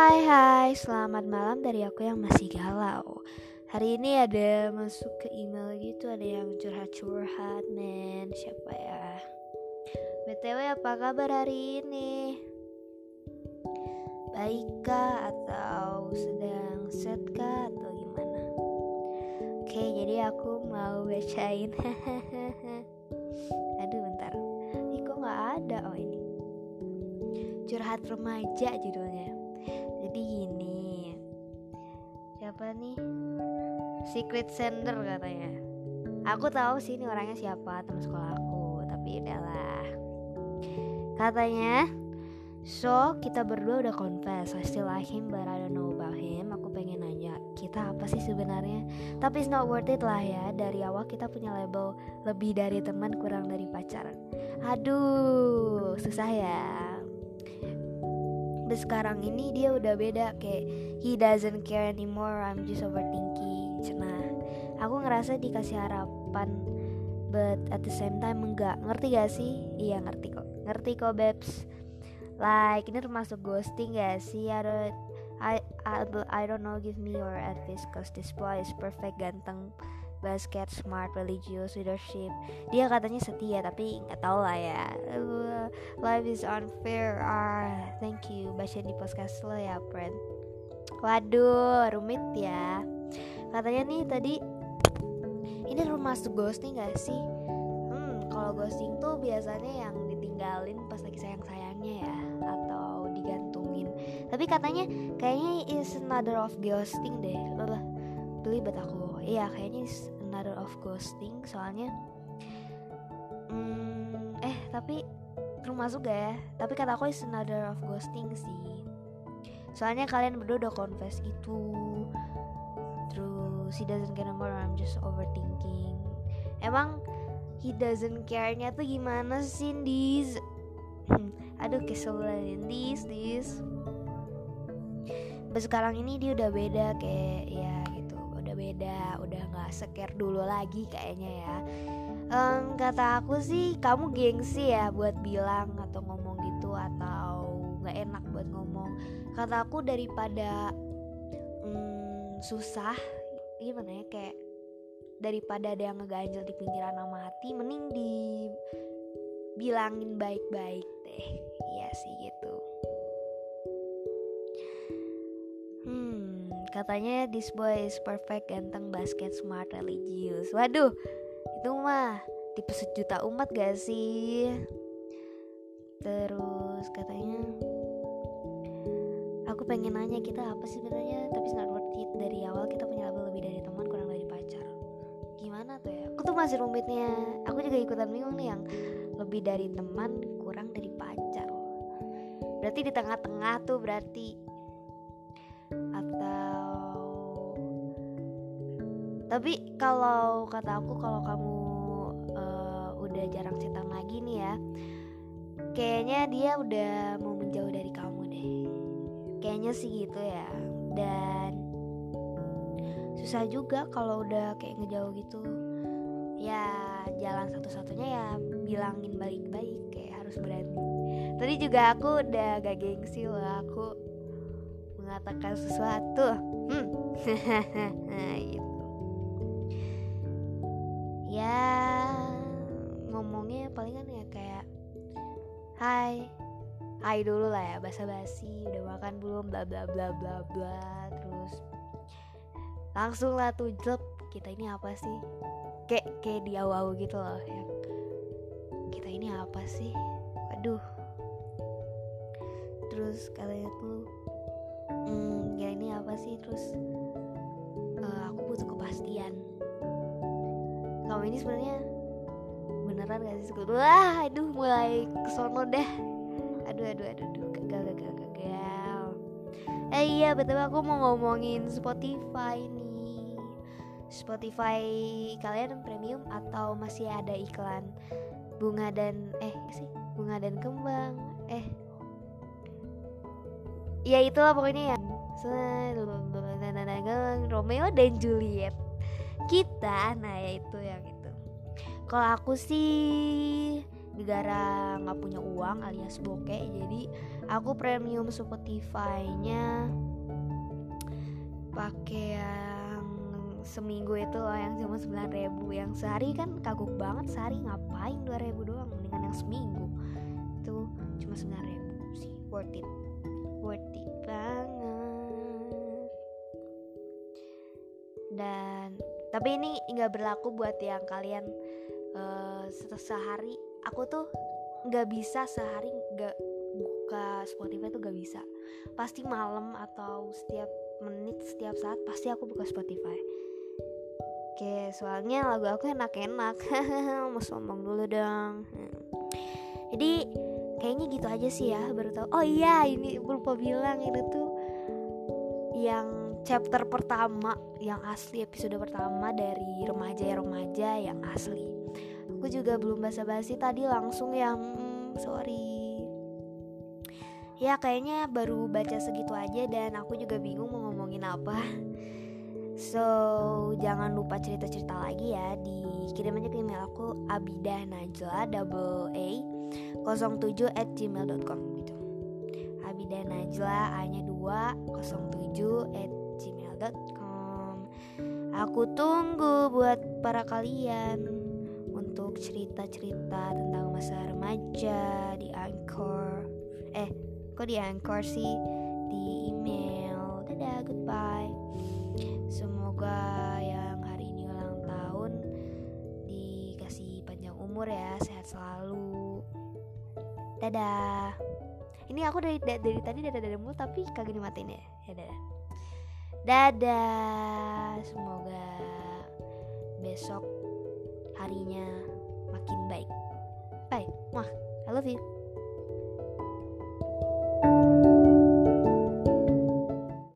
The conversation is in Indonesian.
Hai hai, selamat malam dari aku yang masih galau. Hari ini ada masuk ke email gitu Ada yang curhat-curhat men. Siapa ya? BTW apa kabar hari ini? Baikkah atau sedang set kah atau gimana? Oke jadi aku mau bacain. Aduh bentar. Ini kok gak ada? Oh ini. Curhat remaja judulnya jadi gini siapa nih? Secret sender katanya. Aku tahu sih ini orangnya siapa teman sekolah aku tapi udahlah katanya So, kita berdua udah confess I still like him but I know about him. Aku pengen nanya, kita apa sih sebenarnya? Tapi it's not worth it lah ya Dari awal kita punya label Lebih dari teman, kurang dari pacaran. Aduh, susah ya tapi sekarang ini dia udah beda kayak he doesn't care anymore I'm just overthinking cenah aku ngerasa dikasih harapan but at the same time enggak. Ngerti gak sih? Iya ngerti kok. Ngerti kok babes like ini termasuk ghosting gak sih? I don't I, I, I don't know give me your advice cause this boy is perfect ganteng basket, smart, religious, leadership. Dia katanya setia tapi nggak tahu lah ya. Uh, life is unfair. Ah, thank you. Baca di podcast lo ya, friend. Waduh, rumit ya. Katanya nih tadi ini termasuk ghosting gak sih? Hmm, kalau ghosting tuh biasanya yang ditinggalin pas lagi sayang-sayangnya ya atau digantungin. Tapi katanya kayaknya is another of ghosting deh. Loh, belibet aku iya kayaknya another of ghosting soalnya hmm, eh tapi termasuk gak ya? Tapi kata aku is another of ghosting sih. Soalnya kalian berdua udah confess gitu. Terus he doesn't care anymore I'm just overthinking. Emang he doesn't care-nya tuh gimana sih dis aduh banget dis dis sekarang ini dia udah beda kayak ya beda udah nggak seker dulu lagi kayaknya ya. Um, kata aku sih kamu gengsi ya buat bilang atau ngomong gitu atau nggak enak buat ngomong. Kata aku daripada um, susah gimana ya kayak daripada ada yang ngeganjel di pinggiran sama hati mending dibilangin baik-baik deh. Iya sih gitu Katanya this boy is perfect, ganteng, basket, smart, religius. Waduh, itu mah tipe sejuta umat gak sih? Terus katanya Aku pengen nanya kita apa sih sebenarnya? Tapi not worth it. Dari awal kita punya label lebih dari teman kurang dari pacar. Gimana tuh ya? Aku tuh masih rumitnya. Aku juga ikutan bingung nih yang Lebih dari teman kurang dari pacar. Berarti di tengah-tengah tuh berarti tapi kalau kata aku kalau kamu uh, udah jarang cetan lagi nih ya kayaknya dia udah mau menjauh dari kamu deh. Kayaknya sih gitu ya. Dan susah juga kalau udah kayak ngejauh gitu. Ya jalan satu-satunya ya bilangin baik-baik kayak harus berani. Tadi juga aku udah gak gengsi loh aku mengatakan sesuatu. Hmm. Gitu ya ngomongnya palingan ya kayak hai hai dulu lah ya basa basi udah makan belum bla bla bla bla bla. Terus langsung lah tuh job kita ini apa sih? Kayak kayak di awal gitu loh ya. Kita ini apa sih? Waduh. Terus katanya tuh hmm, ya ini apa sih? Terus uh, aku butuh kepastian kamu ini sebenarnya beneran gak sih sekutu wah aduh mulai kesono deh. Aduh aduh aduh aduh gagal gagal gagal. Eh iya betul aku mau ngomongin Spotify nih. Spotify kalian premium atau masih ada iklan bunga dan eh sih? Bunga dan kembang eh. Ya itulah pokoknya ya. Romeo dan Juliet kita nah ya itu yang itu. Kalau aku sih negara nggak punya uang alias bokeh jadi aku premium Spotify-nya pakai yang seminggu itu loh yang cuma 9000 yang sehari kan kagok banget sehari ngapain 2000 doang mendingan yang seminggu. Itu cuma 9000 sih worth it worth it banget. Dan tapi ini nggak berlaku buat yang kalian uh, sehari. Aku tuh nggak bisa sehari nggak buka Spotify tuh gak bisa. Pasti malam atau setiap menit setiap saat pasti aku buka Spotify. Oke soalnya lagu aku enak-enak. Mau sombong dulu dong. Jadi kayaknya gitu aja sih ya baru tahu. Oh iya ini lupa bilang itu tuh Yang chapter pertama Yang asli episode pertama dari remaja ya remaja yang asli. Aku juga belum basa-basi tadi langsung yang hmm, sorry. Ya kayaknya baru baca segitu aja dan aku juga bingung mau ngomongin apa. So jangan lupa cerita-cerita lagi ya dikirim aja ke email aku abidah najla double a 07 at gmail.com gitu. Abidah najla a nya 2 07 at gmail.com aku tunggu buat para kalian untuk cerita-cerita tentang masa remaja di Anchor. Eh kok di anchor sih? Di email. Dadah goodbye. Semoga yang hari ini ulang tahun dikasih panjang umur ya sehat selalu. Dadah. Ini aku dari dari, tadi dadah dadah mulu tapi kagak dimatiin ya. Ya dadah dadah. Semoga besok harinya makin baik. Bye wah I love you